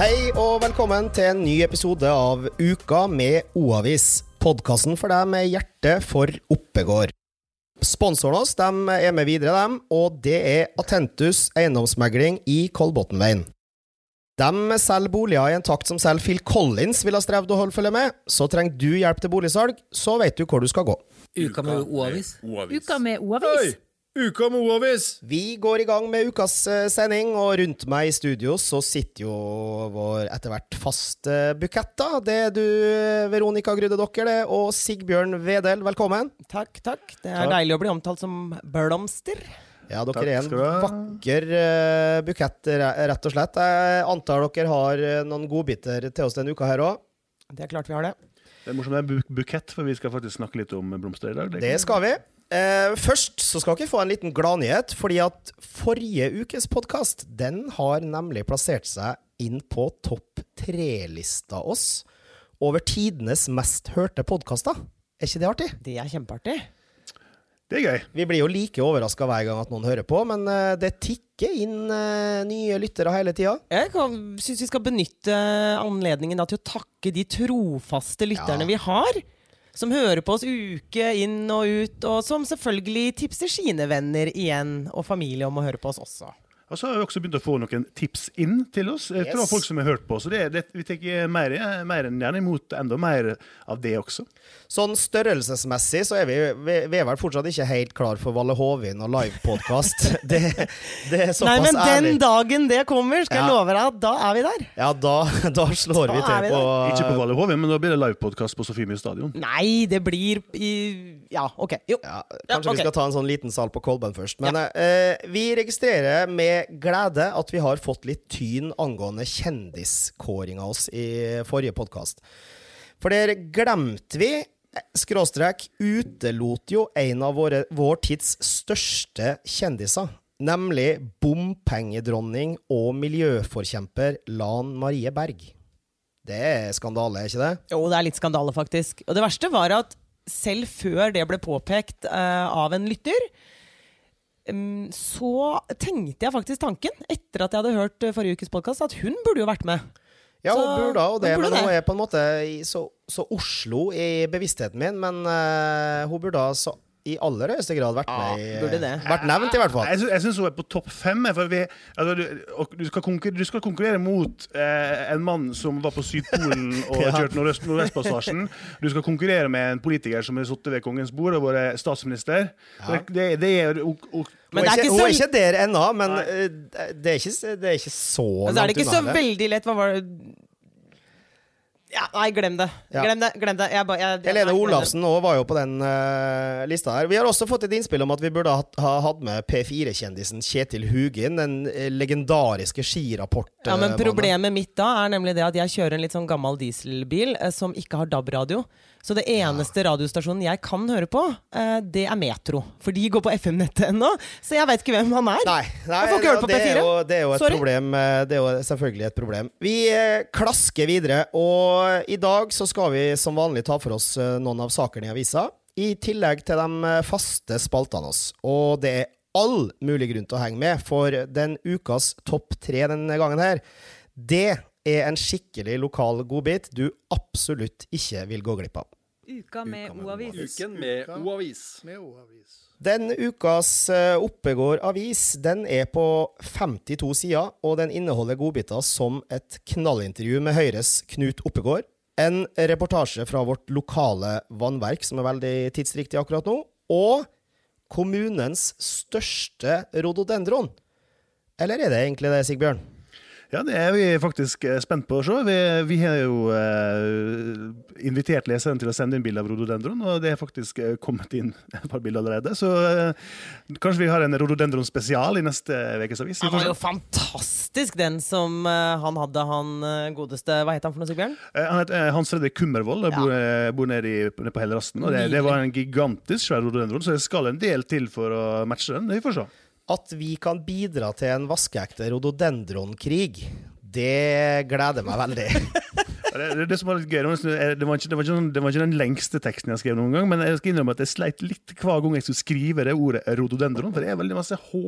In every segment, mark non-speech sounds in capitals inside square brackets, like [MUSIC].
Hei og velkommen til en ny episode av Uka med O-avis. Podkasten for deg med hjerte for Oppegård. Sponsoren oss de er med videre, dem, og det er Atentus eiendomsmegling i Kolbotnveien. De selger boliger i en takt som selv Phil Collins ville ha strevd å holde følge med. Så trenger du hjelp til boligsalg, så vet du hvor du skal gå. Uka med O-avis. Uka med O-avis. Uka med O-avis! Vi går i gang med ukas eh, sending, og rundt meg i studio så sitter jo vår etter hvert faste bukett. da. Det er du, Veronica Grudde Dokker, det, og Sigbjørn Vedel. Velkommen. Takk, takk. Det er Takk. deilig å bli omtalt som blomster. Ja, dere Takk er en vakker uh, bukett, rett og slett. Jeg antar dere har eh, noen godbiter til oss denne uka her òg. Det er klart vi har det. Det er morsomt med bu bukett, for vi skal faktisk snakke litt om blomster i dag. Det skal vi. Eh, først så skal dere få en liten gladnyhet, fordi at forrige ukes podkast den har nemlig plassert seg inn på topp tre-lista oss over tidenes mest hørte podkaster. Er ikke det artig? Det er kjempeartig. Det er gøy. Vi blir jo like overraska hver gang at noen hører på, men eh, det tikker inn eh, nye lyttere hele tida. Jeg syns vi skal benytte anledningen da, til å takke de trofaste lytterne Ja. vi har. Som hører på oss uke inn og ut, og som selvfølgelig tipser sine venner igjen og familie om å høre på oss også. Og så har vi også begynt å få noen tips inn til oss yes. fra folk som har hørt på. Så det, det, vi tar mer, mer enn gjerne imot enda mer av det også. Sånn størrelsesmessig så er vi, vi, vi er vel fortsatt ikke helt klar for Valle Hovin og livepodkast. [LAUGHS] Det, det er Nei, såpass men ærlig. den dagen det kommer, skal jeg love deg at da er vi der. Ja, da, da slår vi Da vi til vi på Ikke på Valle Hovin, men da blir det livepodkast på Sofiemyr stadion. Nei, det blir i Ja, OK. Jo. ja, Ja, Kanskje vi skal ta en sånn liten sal på Kolben først. Men eh, vi registrerer med glede at vi har fått litt tyn angående kjendiskåringa oss i forrige podkast. For der glemte vi, skråstrek, utelot jo en av våre, vår tids største kjendiser. Nemlig bompengedronning og miljøforkjemper Lan Marie Berg. Det er skandale, er ikke det? Jo, det er litt skandale, faktisk. Og det verste var at selv før det ble påpekt eh, av en lytter, mm, så tenkte jeg faktisk tanken, etter at jeg hadde hørt eh, forrige ukes podkast, at hun burde jo vært med. Ja, hun burde og det, burde men hun det. er på en måte i, så, så Oslo i bevisstheten min. Men uh, hun burde så i aller høyeste grad vært med i, burde det. Vært nevnt, i hvert fall. Jeg, jeg syns hun er på topp fem. For vi, altså, du, og du, skal du skal konkurrere mot eh, en mann som var på Sydpolen [LAUGHS] og Ja. kjørt Nordøst- Nordvestpassasjen. Du skal konkurrere med en politiker som har sittet ved kongens bord og vært statsminister. Ja. Det, det er og, og, Men hun, det er ikke, hun er ikke der ennå, men eh, det, er ikke, det er ikke så Men så er det ikke så veldig lett. Hva var det ja, Nei, glem det. Ja. Glem det. glem det. Jeg, ba- jeg, Helene nei. Olafsen var jo på den uh, lista her. Vi har også fått et innspill om at vi burde ha, ha hatt med P4-kjendisen Kjetil Hugin, den eh, legendariske skirapport... Ja, men problemet Problemet mitt da er nemlig det at jeg kjører en litt sånn gammel dieselbil eh, som ikke har DAB-radio. Så det eneste radiostasjonen jeg kan høre på, eh, det er Metro. For de går på FM-nettet ennå, så jeg vet ikke hvem han er. Nei, nei Jeg får ikke høre på det, er jo, det er jo et Sorry. problem. eh, Det er jo selvfølgelig et problem. Vi eh, klasker videre, og i dag så skal vi som vanlig ta for oss noen av sakene i avisa. I tillegg til de faste spaltene oss. Og det er all mulig grunn til å henge med, for den ukas topp tre denne gangen her, det er en skikkelig lokal godbit du absolutt ikke vil gå glipp av. Uka med O-avis. Uken med O-avis. Den ukas eh, Oppegård avis den er på 52 sider, og den inneholder godbiter som et knallintervju med Høyres Knut Oppegård, en reportasje fra vårt lokale vannverk, som er veldig tidsriktig akkurat nå, og kommunens største rododendron. Eller er det egentlig det, Sigbjørn? Ja, det er vi faktisk eh, spent på å se. Vi, vi har jo eh, invitert leseren til å sende inn bilde av rododendron, og det er faktisk eh, kommet inn [LAUGHS] et par bilder allerede. Så eh, kanskje vi har en rododendron spesial i neste ukes avis. Han var jo fantastisk, den som eh, han hadde, han eh, godeste Hva het han for noe, Sigbjørn? Han het Hans Fredrik Kummervold Ja. bor, bor nede, i, nede på Hellerasten. Og det, det var en gigantisk svær rododendron, så det skal en del til for å matche den. Vi får se. At vi kan bidra til en vaskeekte rododendronkrig, det gleder meg veldig. [LAUGHS] Det, det, det som var litt gøy, det var, eh, det var, ikke, det, var ikke, det var ikke den lengste teksten jeg skrev noen gang, men jeg skal innrømme at jeg sleit litt hver gang jeg skulle skrive det ordet rododendron, for det er veldig masse H,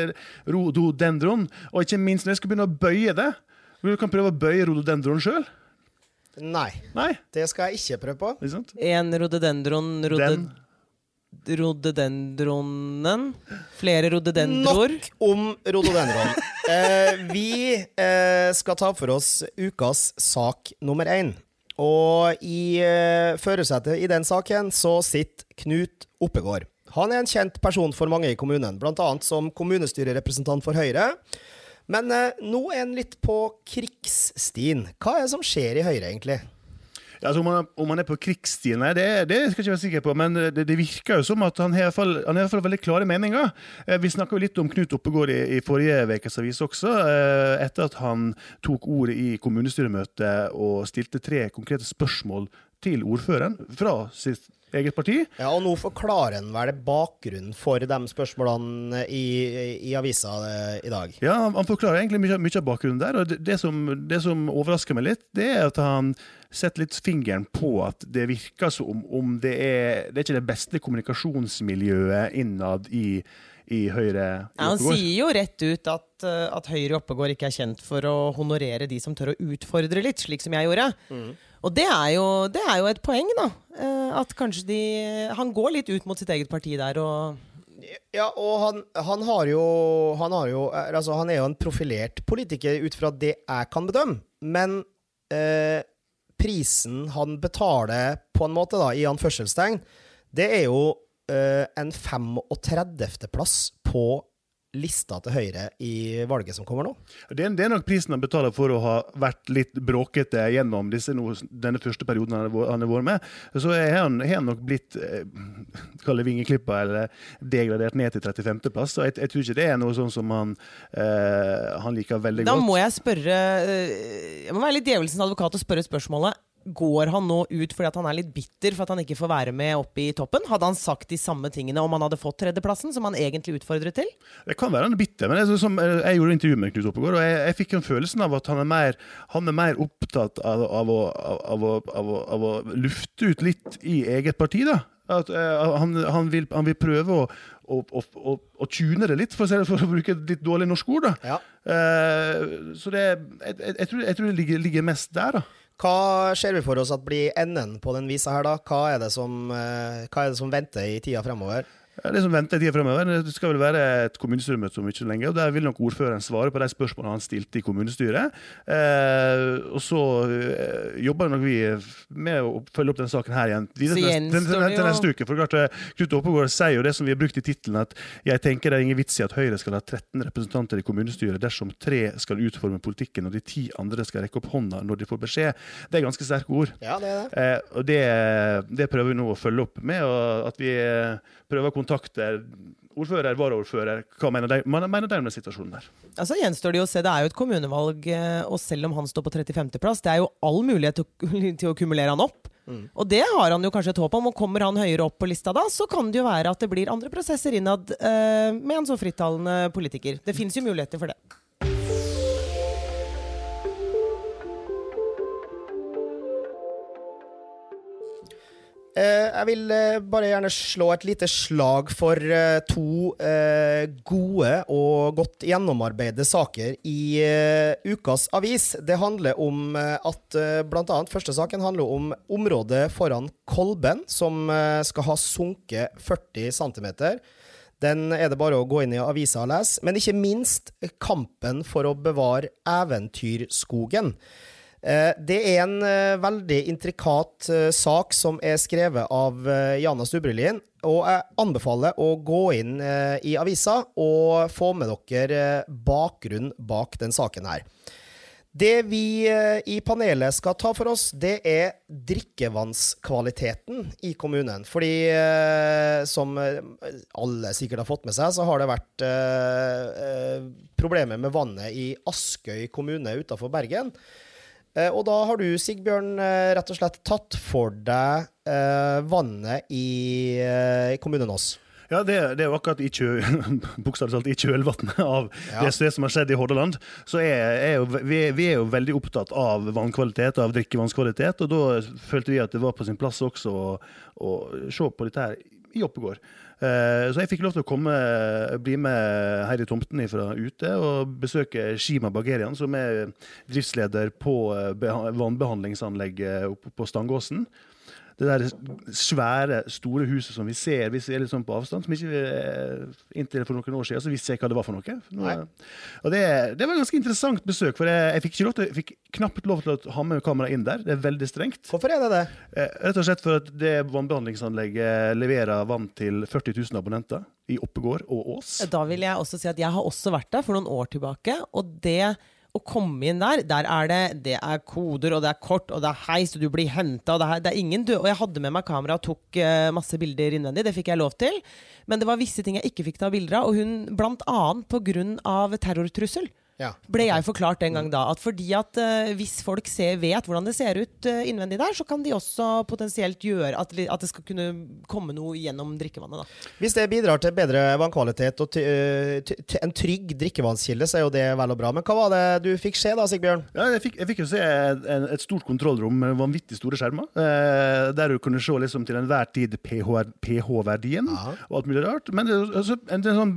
eh, rododendron, og ikke minst når jeg skulle begynne å bøye det, Du kan prøve å bøye rododendron sjøl. Nei, Nei, det skal jeg ikke prøve på. En rododendron rode, Den. Rododendronen. Flere rododendroer. Nok om rododendron. [LAUGHS] Eh, vi eh, skal ta for oss ukas sak nummer én. Og i eh, førersetet i den saken så sitter Knut Oppegård. Han er en kjent person for mange i kommunen, bl.a. som kommunestyrerepresentant for Høyre. Men eh, nå er han litt på krigsstien. Hva er det som skjer i Høyre, egentlig? Altså om, han, om han er på krigsstien, nei, det, det skal jeg ikke være sikker på. Men det, det virker jo som at han har fall, han har i hvert fall veldig klare meninger. Eh, Vi snakka litt om Knut Oppegård i, i forrige ukes avis også. eh, Etter at han tok ordet i kommunestyremøtet og stilte tre konkrete spørsmål til ordføreren fra sitt eget parti. Ja, og nå forklarer han vel bakgrunnen for de spørsmålene i, i avisa eh, i dag. Ja, Han forklarer egentlig mye, mye av bakgrunnen der. og det, det, som, det som overrasker meg litt, det er at han setter litt fingeren på at det virker som om det er Det er ikke det beste kommunikasjonsmiljøet innad i, i Høyre. i Ja, han sier jo rett ut at, eh, at Høyre i Oppegård ikke er kjent for å honorere de som tør å utfordre litt, slik som jeg gjorde. Og det er, jo, det er jo et poeng, da. eh, At kanskje de Han går litt ut mot sitt eget parti der og Ja, og han, han har jo Han har jo eh, Altså, han er jo en profilert politiker ut fra det jeg kan bedømme, men eh, prisen han betaler, på en måte, da, i anførselstegn, det er jo eh, en 35.-plass på lista til Høyre i valget som kommer nå. Det er, det er nok prisen han betaler for å ha vært litt bråkete gjennom disse denne første perioden han har vært- med. Så har han, har han nok blitt eh, vingeklippa eller degradert ned til 35.-plass. Så jeg, jeg tror ikke det er noe sånn som han, eh, han liker veldig Da godt. må jeg spørre eh, Jeg må være litt djevelens advokat og spørre spørsmålet. Går han nå ut fordi at han er litt bitter for at han ikke får være med opp i toppen? Hadde han sagt de samme tingene om han hadde fått tredjeplassen, som han egentlig utfordret til? Det kan være han er bitter, men jeg, som, jeg gjorde intervju med Knut Oppegård, og jeg, jeg fikk en følelsen av at han er mer, han er mer opptatt av, av, å, av, å, av, å, lufte ut litt i eget parti. da. At, uh, han, han, vil, han vil prøve å, å, å, å, tune det litt, for å, for å bruke et litt dårlig norsk ord. da. Ja. Uh, så det, jeg, jeg, jeg, tror, jeg tror det ligger, ligger mest der. da. Hva ser vi for oss at blir enden på den visa her, da? Hva er det som, eh, hva er det som venter i tida fremover? Ja, det som venter tida fremover, det skal vel være et kommunestyremøte om ikke lenge. og Der vil nok ordføreren svare på de spørsmålene han stilte i kommunestyret. Eh, og så eh, jobber nok vi med å følge opp denne saken her igjen til, neste- til, til, det til jo- neste uke. For klart, eh, Knut Oppegård sier jo det som vi har brukt i tittelen, at jeg tenker det er ingen vits i at Høyre skal ha 13 representanter i kommunestyret dersom tre skal utforme politikken og de ti andre skal rekke opp hånda når de får beskjed. Det er ganske sterke ord. Ja, det er det. Eh, og det, det prøver vi nå å følge opp med, og at vi eh, prøver å kontakte ordfører, varaordfører. Hva mener de, mener de om den situasjonen der? Altså gjenstår det jo å se, det er jo et kommunevalg, eh, og selv om han står på 35.-plass, det er jo all mulighet til å, [LAUGHS] til å kumulere han opp. Og det har han jo kanskje et håp om, og kommer han høyere opp på lista da, så kan det jo være at det blir andre prosesser innad uh, med en så frittalende politiker. Det fins jo muligheter for det. Jeg vil eh, bare gjerne slå et lite slag for eh, to eh, gode og godt gjennomarbeidede saker i eh, ukas avis. Det handler om eh, at bl.a. første saken handler om området foran Kolben, som eh, skal ha sunket 40 cm. Den er det bare å gå inn i avisa og lese. Men ikke minst kampen for å bevare Eventyrskogen. Eh, Det er en eh, veldig intrikat eh, sak som er skrevet av Jana Stubrelin. Og jeg anbefaler å gå inn i avisa og få med dere bakgrunnen bakgrunn bak den saken her. Det vi i panelet skal ta for oss, det er drikkevannskvaliteten i kommunen. Fordi som alle sikkert har fått med seg, så har det vært problemer med vannet i Askøy kommune utafor Bergen. Eh, Og da har du, Sigbjørn, eh, rett og slett tatt for deg eh, vannet i, eh, i kommunen Ås. Ja, det, det er jo akkurat i, kjø, [LAUGHS] i kjølvannet av Ja. det, som har skjedd i Hordaland. Så er, er jo, vi, vi er jo veldig opptatt av vannkvalitet, av drikkevannskvalitet. Og da følte vi at det var på sin plass også å, å se på dette her i Oppegård. Eh, så jeg fikk lov til å komme, bli med Heidi Tomten fra ute og besøke Shima Bagerian, som er driftsleder på eh, vannbehandlingsanlegget på Stangåsen. Det der svære, store huset som vi ser hvis vi er litt sånn på avstand. som ikke eh, Inntil for noen år siden så visste jeg hva det var for noe. Nå, Nei. og det, det var et ganske interessant besøk, for jeg, jeg fikk, ikke lov til, jeg fikk knapt lov til å ha med kamera inn der. Det er veldig strengt. Hvorfor er det det? Eh, Rett og slett for at det vannbehandlingsanlegget leverer vann til 40 000 abonnenter i Oppegård og Ås. Da vil jeg også si at jeg har også vært der for noen år tilbake, og det å komme inn der, der er det, det er koder, og det er kort, og det er heis, og du blir henta, og det er, det er ingen død. Og jeg hadde med meg kamera og tok uh, masse bilder innvendig, det fikk jeg lov til. Men det var visse ting jeg ikke fikk ta bilder av, og hun blant annet på grunn av terrortrussel. Ja. Ble jeg forklart den gang da at fordi at uh, hvis folk ser, vet hvordan det ser ut uh, innvendig der, så kan de også potensielt gjøre at, at det skal kunne komme noe gjennom drikkevannet. da. Hvis det bidrar til bedre vannkvalitet og ty- en trygg drikkevannskilde, så er jo det vel og bra. Men hva var det du fikk se da, Sigbjørn? Ja, jeg, fikk, jeg fikk jo se et, et stort kontrollrom med vanvittig store skjermer. Der du kunne se liksom til enhver tid pH-verdien pH og alt mulig rart. Men det, er altså, en, det er sånn,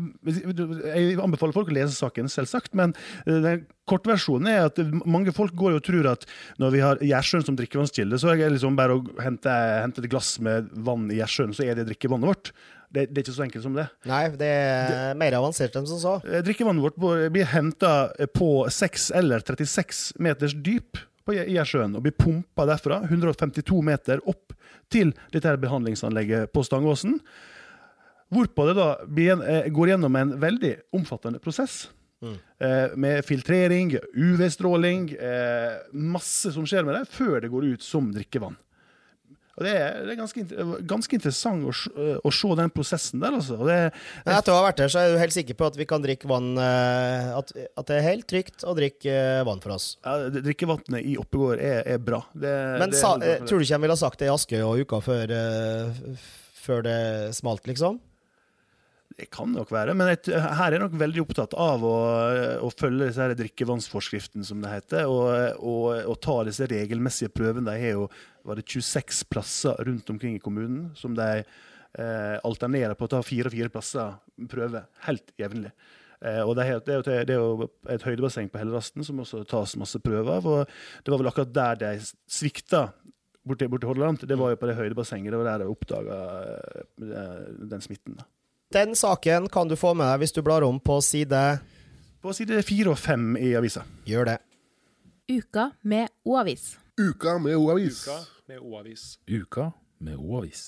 jeg anbefaler folk å lese saken, selvsagt. Men den kortversjonen er at mange folk går og tror at når vi har Gjersjøen som drikkevannskilde, så er det liksom bare å hente, hente et glass med vann i Gjersjøen, så er det drikkevannet vårt. Det, det er ikke så enkelt som det. Nei, det er mer avansert enn som så. Eh, Drikkevannet vårt blir henta på 6 eller 36 meters dyp på Gje- Gjersjøen og blir pumpa derfra 152 meter opp til dette her behandlingsanlegget på Stangåsen. Hvorpå det da blir, eh, går gjennom en veldig omfattende prosess. Eh, med filtrering, UV-stråling, eh, masse som skjer med det, før det går ut som drikkevann. Og Det er, det er ganske, ganske interessant å, å se den prosessen der, altså. Det, det, etter å ha vært der, så er du helt sikker på at vi kan drikke vann eh, At, at det er helt trygt å drikke eh, vann for oss. Ja, Drikkevannet i Oppegård er, er bra. Det, Men sa, eh, tror du ikke de ville ha sagt det i Askøy og uka før, eh, før det smalt, liksom? Det kan nok være, men et, her er jeg nok veldig opptatt av å, å følge disse her drikkevannsforskriften, som det heter, og, og, og ta disse regelmessige prøvene. De har jo var det 26 plasser rundt omkring i kommunen som de eh, alternerer på å ta fire og fire plasser prøve helt jevnlig. Eh, og det er, det, er det er jo et høydebasseng på Hellerasten som også tas masse prøver av. og Det var vel akkurat der de svikta borti, borti Hordaland. Det var jo på det høydebassenget. Det var der de oppdaga den smitten. da. Den saken kan du få med deg hvis du blar om på side På side fire og fem i avisa. Gjør det. Uka med O-avis. Uka med O-avis. Uka med O-avis. Uka med O-avis.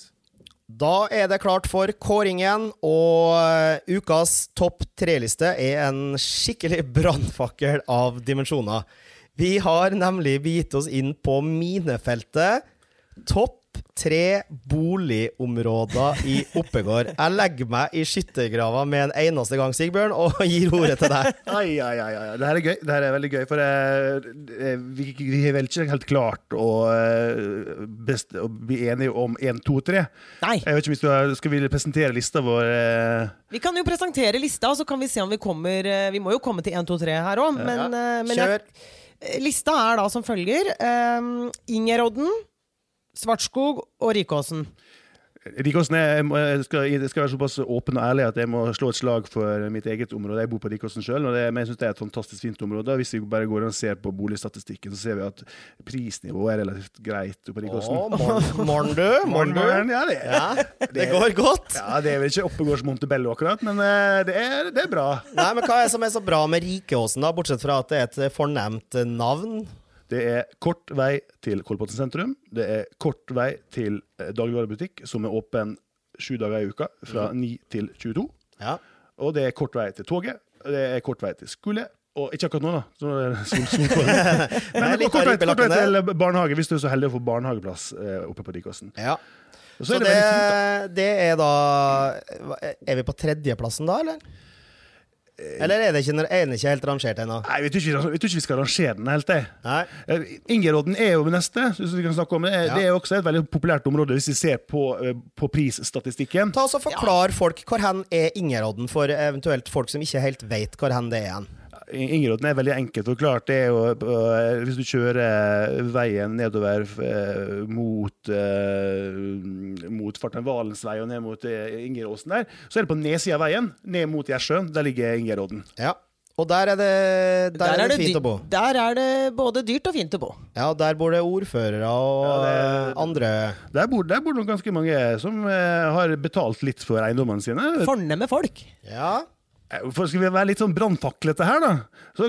Da er det klart for kåringen, og eh, ukas topp tre-liste er en skikkelig [LAUGHS] brannfakkel av dimensjoner. Vi har nemlig begitt oss inn på minefeltet. Topp tre boligområder i Oppegård. Jeg legger meg i skyttergrava med en eneste gang, Sigbjørn, og gir ordet til deg. [LAUGHS] Ai, ai, ai, ai. Det her er gøy. Det her er veldig gøy, for eh, eh, vi, vi har vel ikke helt klart å, eh, best, å bli enige om én, to, tre. Nei. Jeg vet ikke om vi skal, skal vi presentere lista vår. eh, Vi kan jo presentere lista, og så kan vi se om vi kommer eh, Vi må jo komme til 1, 2, 3 her òg, men, ja. men jeg, Kjør. lista er da som følger. Um, Ingerodden, Svartskog og Rikåsen. Rikåsen er, jeg, skal, jeg skal være såpass åpen og ærlig at jeg må slå et slag for mitt eget område. Jeg bor på Rikåsen sjøl, men jeg syns det er et fantastisk fint område. Hvis vi bare går og ser på boligstatistikken, så ser vi at prisnivået er relativt greit på Rikåsen. [LAUGHS] Morn, du, morn du. Ja, det, Ja, det går godt. ja, det er vel ikke Oppegårds Montebello akkurat, men eh, det er, det er bra. Nei, men Hva er det som er så bra med Rikåsen, da, bortsett fra at det er et fornemt navn? Det er kort vei til Kolbotn sentrum. Det er kort vei til eh, dagligvarebutikk, som er åpen sju dager i uka, fra 9 til 22. Ja. Og det er kort vei til toget. Det er kort vei til skole. Og ikke akkurat nå, da. Så nå er det sol, sol, [LAUGHS] Men litt kort, vei, kort vei til barnehage, hvis du er så heldig å få barnehageplass eh, oppe på Dikåsen. ja. Så så er det, det fint, det er da Er vi på tredjeplassen da, eller? Eller er det ikke, er den ikke helt rangert ennå? Nei, vi tror ikke, vi tror ikke vi skal rangere den helt, jeg. Eh, Ingerodden er jo neste. Hvis vi kan snakke om Det er, Ja. det er også et veldig populært område hvis vi ser på, eh, på prisstatistikken. Ta oss og Forklar folk hvor hen er Ingerodden, for eventuelt folk som ikke helt vet hvor hen det er hen. Ingerodden er veldig enkelt forklart. Det er jo, eh, hvis du kjører veien nedover mot, mot, Farten Valens vei og ned mot eh, Ingeråsen der, så er det på nedsida av veien, ned mot Gjersjøen. Der ligger Ingeråden. Ja. Og der er det, der er det fint å bo. Der er det både dyrt og fint å bo. Ja, og der bor det ordførere og Ja, det- eh, andre Der bor, der bor det ganske mange som eh, har betalt litt for eiendommene sine. Fornemme folk. Ja. Eh, For skal vi være litt sånn brannfaklete her, da, så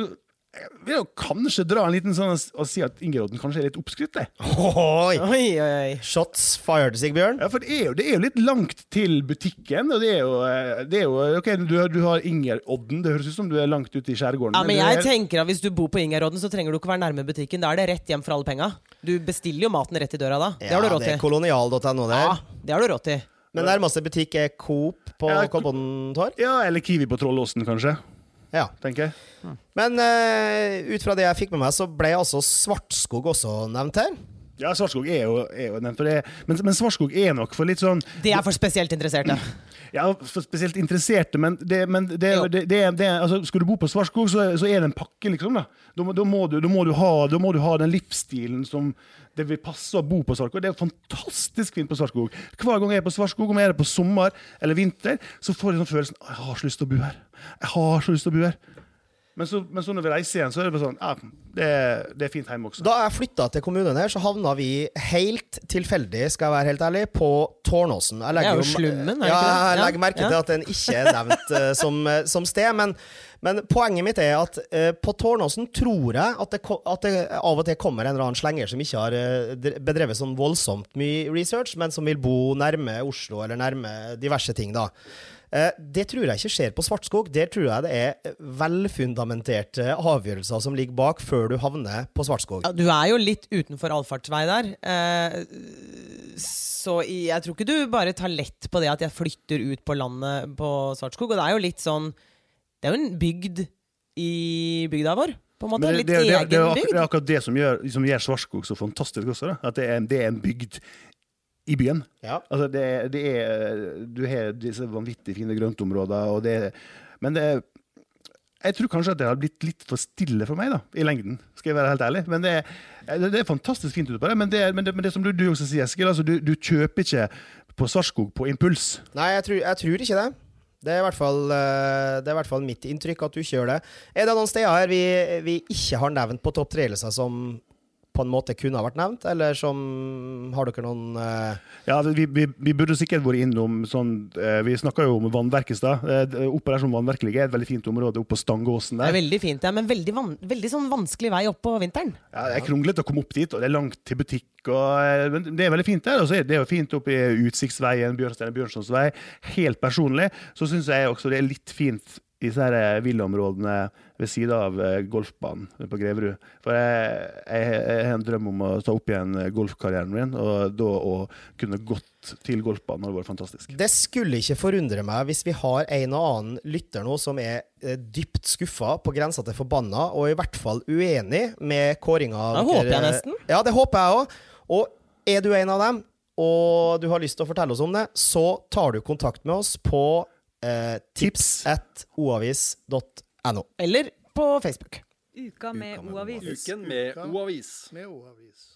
eh, vil jeg jo kanskje dra en liten sånn og si at Ingerodden kanskje er litt oppskrytt. det. Oi. Oi, oi. Shots fired, Sigbjørn. Ja, for det er, jo, det er jo litt langt til butikken, og det er jo, eh, det er jo Ok, du, har- du har Ingerodden, det høres ut som du er langt ute i skjærgården. Ja, men jeg er- tenker at Hvis du bor på Ingerodden, så trenger du ikke være nærme butikken. Da er det rett hjem for alle penga. Du bestiller jo maten rett i døra da. Det har du råd det er kolonial.no der. Ja, det har du råd til. Men nærmeste butikk er Coop på Ja, Kolbotn? Ja, eller Kiwi på Trollåsen, kanskje. Ja. tenker jeg. Men uh, ut fra det jeg fikk med meg, så ble altså Svartskog også nevnt her. Ja, Svartskog er jo, er jo nevnt, det, men, men Svartskog er nok for litt sånn Det er for spesielt interesserte. Ja, for spesielt interesserte, men, det, men det, det, altså, skal du bo på Svartskog, så, så er det en pakke, liksom. Da, da, må, da, må, du, da, må, du ha, må du ha den livsstilen som det vil passe å bo på Svartskog. Det er fantastisk fint på Svartskog. Hver gang jeg er på Svartskog, om jeg er det på sommer eller vinter, så får jeg sånn følelsen Jeg har så lyst til å bo her. Jeg har så lyst til å bo her. Men så, men så når vi reiser igjen, så er det bare sånn Ja, det, er- det er fint hjemme også. Da jeg flytta til kommunen her, så havna vi helt tilfeldig, skal jeg være helt ærlig, på Tårnåsen. Jeg Det er jo slummen, er ja, ikke det? jeg legger merke ja. til at den ikke er nevnt uh, som, eh, som sted. Men, men poenget mitt er at uh, på Tårnåsen tror jeg at det, at det av og til kommer en eller annen slenger som ikke har uh, bedrevet sånn voldsomt mye research, men som vil bo nærme Oslo eller nærme diverse ting, da. Eh, Det tror jeg ikke skjer på Svartskog. Der tror jeg det er velfundamenterte avgjørelser som ligger bak, før du havner på Svartskog. Ja, du er jo litt utenfor allfartsvei der. Eh, så jeg tror ikke du bare tar lett på det at jeg flytter ut på landet på Svartskog. Og det er jo litt sånn Det er jo en bygd i bygda vår. På en måte. det, Litt det, det, er egen ak- det er akkurat det som gjør, som gjør Svartskog så fantastisk også. Da. At det er, det er en bygd i byen. Ja. Altså det, det er, du har disse vanvittig fine grøntområder, og det Men det er jeg tror kanskje at det har blitt litt for stille for meg, da, i lengden. Skal jeg være helt ærlig. Men det er, det er fantastisk fint ute på det. Men det, men det, men det som du, du også sier, Eskil, altså, du, du kjøper ikke på Svartskog på impuls. Nei, jeg tror, jeg tror ikke det. Det er, i hvert fall, eh, det er i hvert fall mitt inntrykk at du gjør det. Er det noen steder her vi, vi ikke har nevnt på topp tre-lista som på en måte kunne ha vært nevnt, eller som Har dere noen uh... Ja, vi, vi, vi burde sikkert vært innom sånn uh, Vi snakka jo om vannverket i stad. Eh, Oppe der som vannverket ligger, er et veldig fint område oppe på Stangåsen der. Det er veldig fint, ja, men veldig, van veldig sånn vanskelig vei opp på vinteren. Ja, det er kronglete å komme opp dit, og det er langt til butikk. Og, men det er veldig fint der. Og så er det jo fint oppe i Utsiktsveien, Bjørnstein Bjørnsons vei. Helt personlig så syns jeg også det er litt fint i disse eh, villaområdene ved siden av eh, golfbanen på Greverud. For jeg, jeg, jeg har en drøm om å ta opp igjen eh, golfkarrieren min, og da å kunne gått til golfbanen hadde vært fantastisk. Det skulle ikke forundre meg hvis vi har en og annen lytter nå som er dypt skuffa, på grensa til forbanna, og i hvert fall uenig med kåringa. Det håper jeg nesten. Ja, det håper jeg òg. Og er du en av dem, og du har lyst til å fortelle oss om det, så tar du kontakt med oss på eh, tips at oavis.no. Eller på Facebook. Uka med O-avis. Uken med O-avis.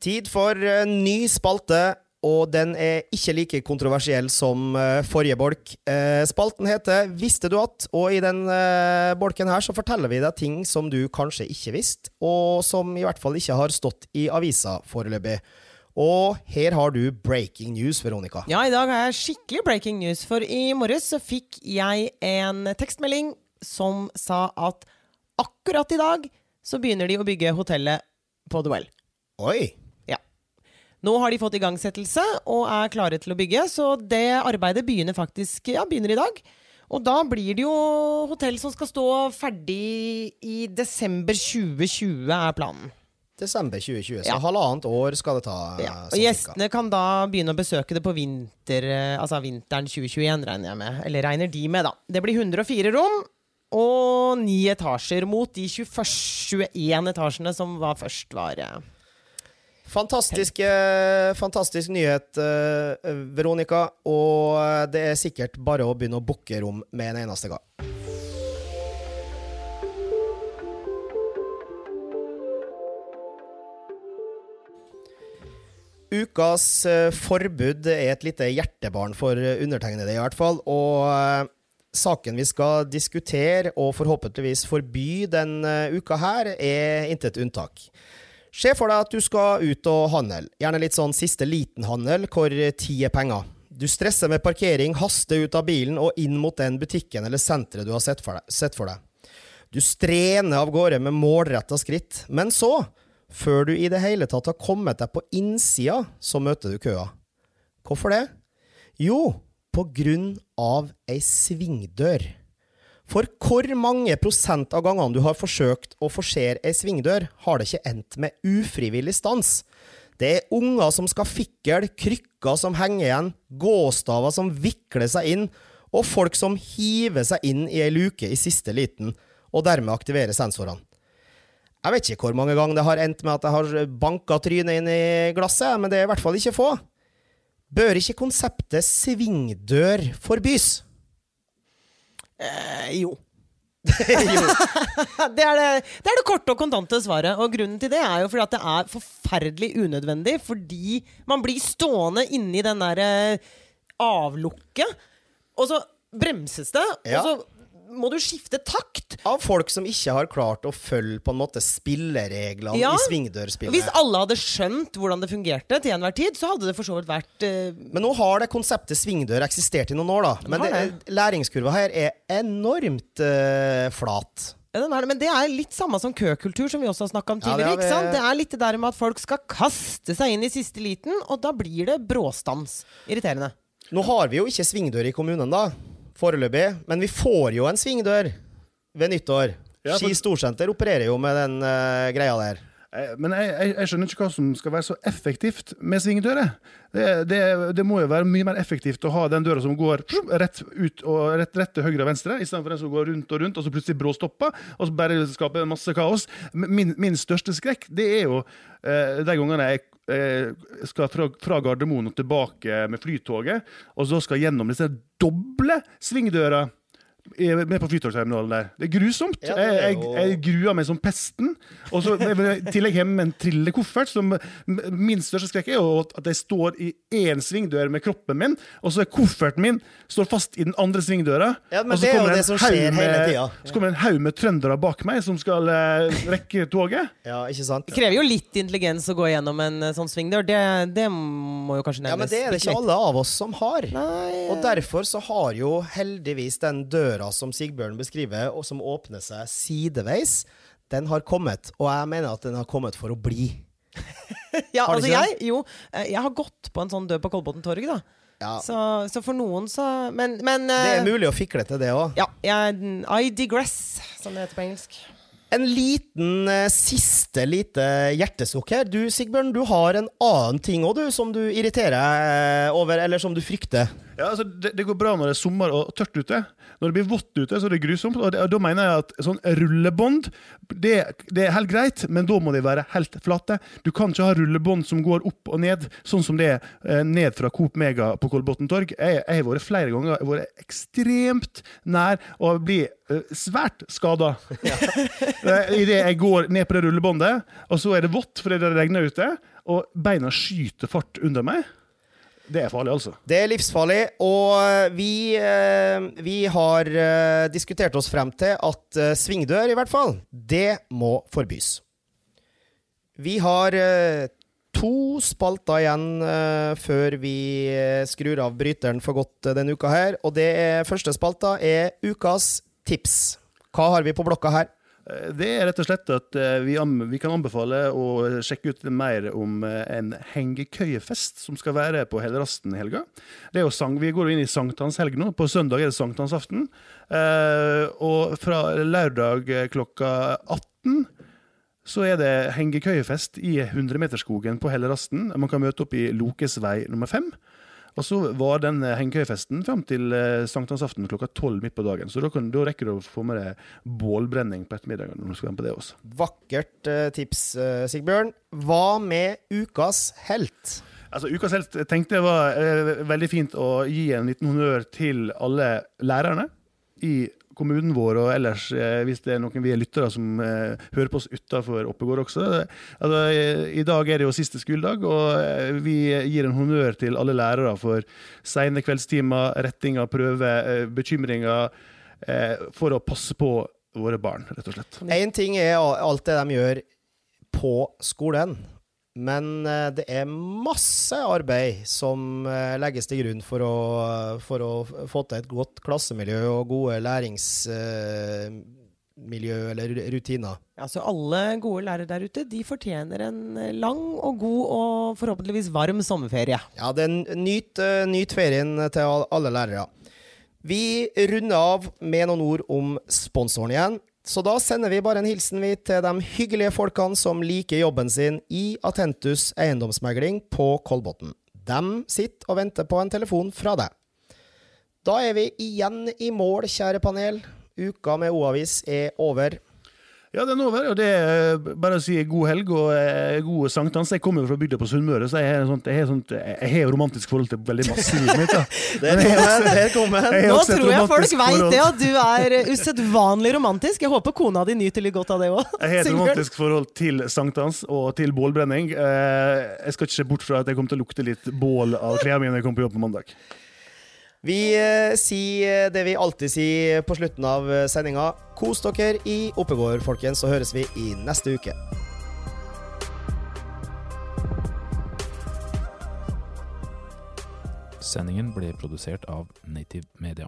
Tid for uh, ny spalte, og den er ikke like kontroversiell som uh, forrige bolk. Uh, spalten heter 'Visste du at?', og i den bolken her så forteller vi deg ting som du kanskje ikke visste, og som i hvert fall ikke har stått i avisa foreløpig. Og her har du breaking news, Veronica. Ja, i dag har jeg skikkelig breaking news, for i morges så fikk jeg en tekstmelding som sa at akkurat i dag så begynner de å bygge hotellet på The Well. Oi! Ja. Nå har de fått igangsettelse og er klare til å bygge, så det arbeidet begynner faktisk ja, begynner i dag. Og da blir det jo hotell som skal stå ferdig i desember 2020, er planen. Desember 2020, så Ja. halvannet år skal det ta. Ja, eh, og gjestene kan da begynne å besøke det på vinter, eh, altså vinteren 2021, regner jeg med. Eller regner de med, da. Det blir 104 rom og ni etasjer mot de 21, 21 etasjene som var først var eh. Fantastisk, fantastisk nyhet, Veronica. Og det er sikkert bare å begynne å booke rom med en eneste gang. Ukas eh, forbud er et lite hjertebarn for eh, undertegnede, i hvert fall. Og eh, saken vi skal diskutere, og forhåpentligvis forby den eh, uka her, er intet unntak. Se for deg at du skal ut og handle. Gjerne litt sånn siste liten-handel, hvor tid er penger. Du stresser med parkering, haster ut av bilen og inn mot den butikken eller senteret du har sett for deg. Sett for deg. Du strener av gårde med målretta skritt, men så, før du i det hele tatt har kommet deg på innsida, så møter du køa. Hvorfor det? Jo, på grunn av ei svingdør. For hvor mange prosent av gangene du har forsøkt å forsere ei svingdør, har det ikke endt med ufrivillig stans? Det er unger som skal fikle, krykker som henger igjen, gåstaver som vikler seg inn, og folk som hiver seg inn i ei luke i siste liten, og dermed aktiverer sensorene. Jeg vet ikke hvor mange ganger det har endt med at jeg har banka trynet inn i glasset, men det er i hvert fall ikke få. Bør ikke konseptet svingdør forbys? Eh, jo. [LAUGHS] [LAUGHS] Det er det, det er det korte og kontante svaret. Og grunnen til det er jo fordi at det er forferdelig unødvendig. Fordi man blir stående inni den derre avlukket, og så bremses det, Ja. og så må du skifte takt. Av folk som ikke har klart å følge på en måte spillereglene Ja. i svingdørspillet. Hvis alle hadde skjønt hvordan det fungerte til enhver tid, så hadde det for så vidt vært uh... Men nå har det konseptet svingdør eksistert i noen år, da. Men det, læringskurva her er enormt uh, flat. Er men det er litt samme som køkultur, som vi også har snakka om Ja, det tidligere. sant? Det er litt det der med at folk skal kaste seg inn i siste liten, og da blir det bråstans. Irriterende. Nå har vi jo ikke svingdør i kommunen, da. Foreløpig. Men vi får jo en svingdør ved nyttår. Ja, for- Ski Storsenter opererer jo med den uh, greia der. Eh, Men jeg, jeg, jeg skjønner ikke hva som skal være så effektivt med svingdører. Det, det, det må jo være mye mer effektivt å ha den døra som går rett ut og rett, rett til høyre og venstre, istedenfor den som går rundt og rundt, og så plutselig bråstopper, og så bare skaper masse kaos. Min, min største skrekk, det er jo eh, de gangene jeg skal fra, fra Gardermoen og tilbake med flytoget, og så skal gjennom disse doble svingdøra med på flytogterminalen der. Det er grusomt. Ja, det er jeg, jo- jeg, jeg gruer meg som pesten. Og så I tillegg hjemme med en trillekoffert. Som, min største skrekk er jo at jeg står i én svingdør med kroppen min, og så er kofferten min står fast i den andre svingdøra. Ja, men og så det er jo kommer med-. Så kommer det en haug med trøndere bak meg som skal uh, rekke toget. [LAUGHS] Ja, ikke sant? Det krever jo litt intelligens å gå gjennom en eh, sånn svingdør. Det, det må jo kanskje nevnes. Ja, men det er det ikke alle av oss som har. Nei, Og derfor så har jo heldigvis den døra som Sigbjørn beskriver, og som åpner seg sideveis, den har kommet. Og jeg mener at den har kommet for å bli. [LAUGHS] ja, altså jeg, jo, eh, jeg har gått på en sånn død på Kolbotn torg, da. Ja, Så, så for noen så Men, men det eh, er mulig å fikle til det òg. Ja, I digress, som det heter på engelsk. En liten eh, siste lite hjertesukk her. Du Sigbjørn, du har en annen ting òg, du, som du irriterer over, eller som du frykter. Ja, altså, det, det går bra når det er sommer og tørt ute. Når det blir vått ute, så er det grusomt. Og, det, og da mener jeg at sånn rullebånd det, det er helt greit, men da må de være helt flate. Du kan ikke ha rullebånd som går opp og ned, sånn som det er eh, ned fra Coop Mega på Kolbotn torg. Jeg, jeg har vært flere ganger jeg har vært ekstremt nær å bli eh, svært skada. [LAUGHS] Idet jeg går ned på det rullebåndet, og så er det vått fordi det regner ute, og beina skyter fart under meg. Det er farlig, altså. Det er livsfarlig, og vi, eh, vi har eh, diskutert oss frem til at eh, svingdør, i hvert fall, det må forbys. Vi har eh, to spalter igjen eh, før vi eh, skrur av bryteren for godt eh, denne uka her, og det er, første spalta er ukas tips. Hva har vi på blokka her? Eh, Det er rett og slett at eh, vi, vi kan anbefale å sjekke ut mer om eh, en hengekøyefest som skal være på Hellerasten i helga. Det er jo sang, vi går inn i sankthanshelg nå. På søndag er det sankthansaften. Og fra lørdag klokka 18 så er det hengekøyefest i 100-meterskogen på Hellerasten. Man kan møte opp i Lokesvei nummer fem. Og så var den eh, hengekøyefesten fram til eh, sankthansaften klokka tolv midt på dagen. Så da, kan, da rekker du å få med deg bålbrenning på ettermiddagen. når du skal være med på det også. Vakkert eh, tips, Sigbjørn. Hva med ukas helt? Altså, Ukas helt tenkte jeg var eh, veldig fint å gi en liten honnør til alle lærerne i kommunen vår og ellers, eh, hvis det er noen vi er lyttere som eh, hører på oss utafor Oppegård også. Altså, I dag er det jo siste skoledag, og eh, vi gir en honnør til alle lærere for sene kveldstimer, retting av prøver, bekymringer, for å passe på våre barn, rett og slett. Én ting er alt det de gjør på skolen. Men eh, det er masse arbeid som eh, legges til grunn for å, for å få til et godt klassemiljø og gode læringsmiljø eller rutiner. Altså alle gode lærere der ute de fortjener en lang og god og forhåpentligvis varm sommerferie. Ja, det er nyt, eh, nyt ferien til alle lærere. Vi runder av med noen ord om sponsoren igjen. Så da sender vi bare en hilsen vi til de hyggelige folkene som liker jobben sin i Atentus eiendomsmegling på Kolbotn. De sitter og venter på en telefon fra deg. Da er vi igjen i mål, kjære panel. Uka med O-avis er over. Ja, den er over. og det er Bare å si god helg og eh, god sankthans. Jeg kommer jo fra bygda på Sunnmøre, så jeg har, sånt, jeg, har sånt, jeg har romantisk forhold til veldig masse i livet mitt. Da. Der kom den! Nå tror jeg folk veit det, at du er usedvanlig romantisk. Jeg håper kona di nyter litt godt av det òg. Jeg har et romantisk forhold til sankthans og til bålbrenning. Eh, jeg skal ikke se bort fra at jeg kommer til å lukte litt bål av klærne mine når jeg kommer på jobb på mandag. Vi eh, sier det vi alltid sier på slutten av eh, sendinga. Kos dere i Oppegård, folkens, så høres vi i neste uke. Sendingen ble produsert av Native Media.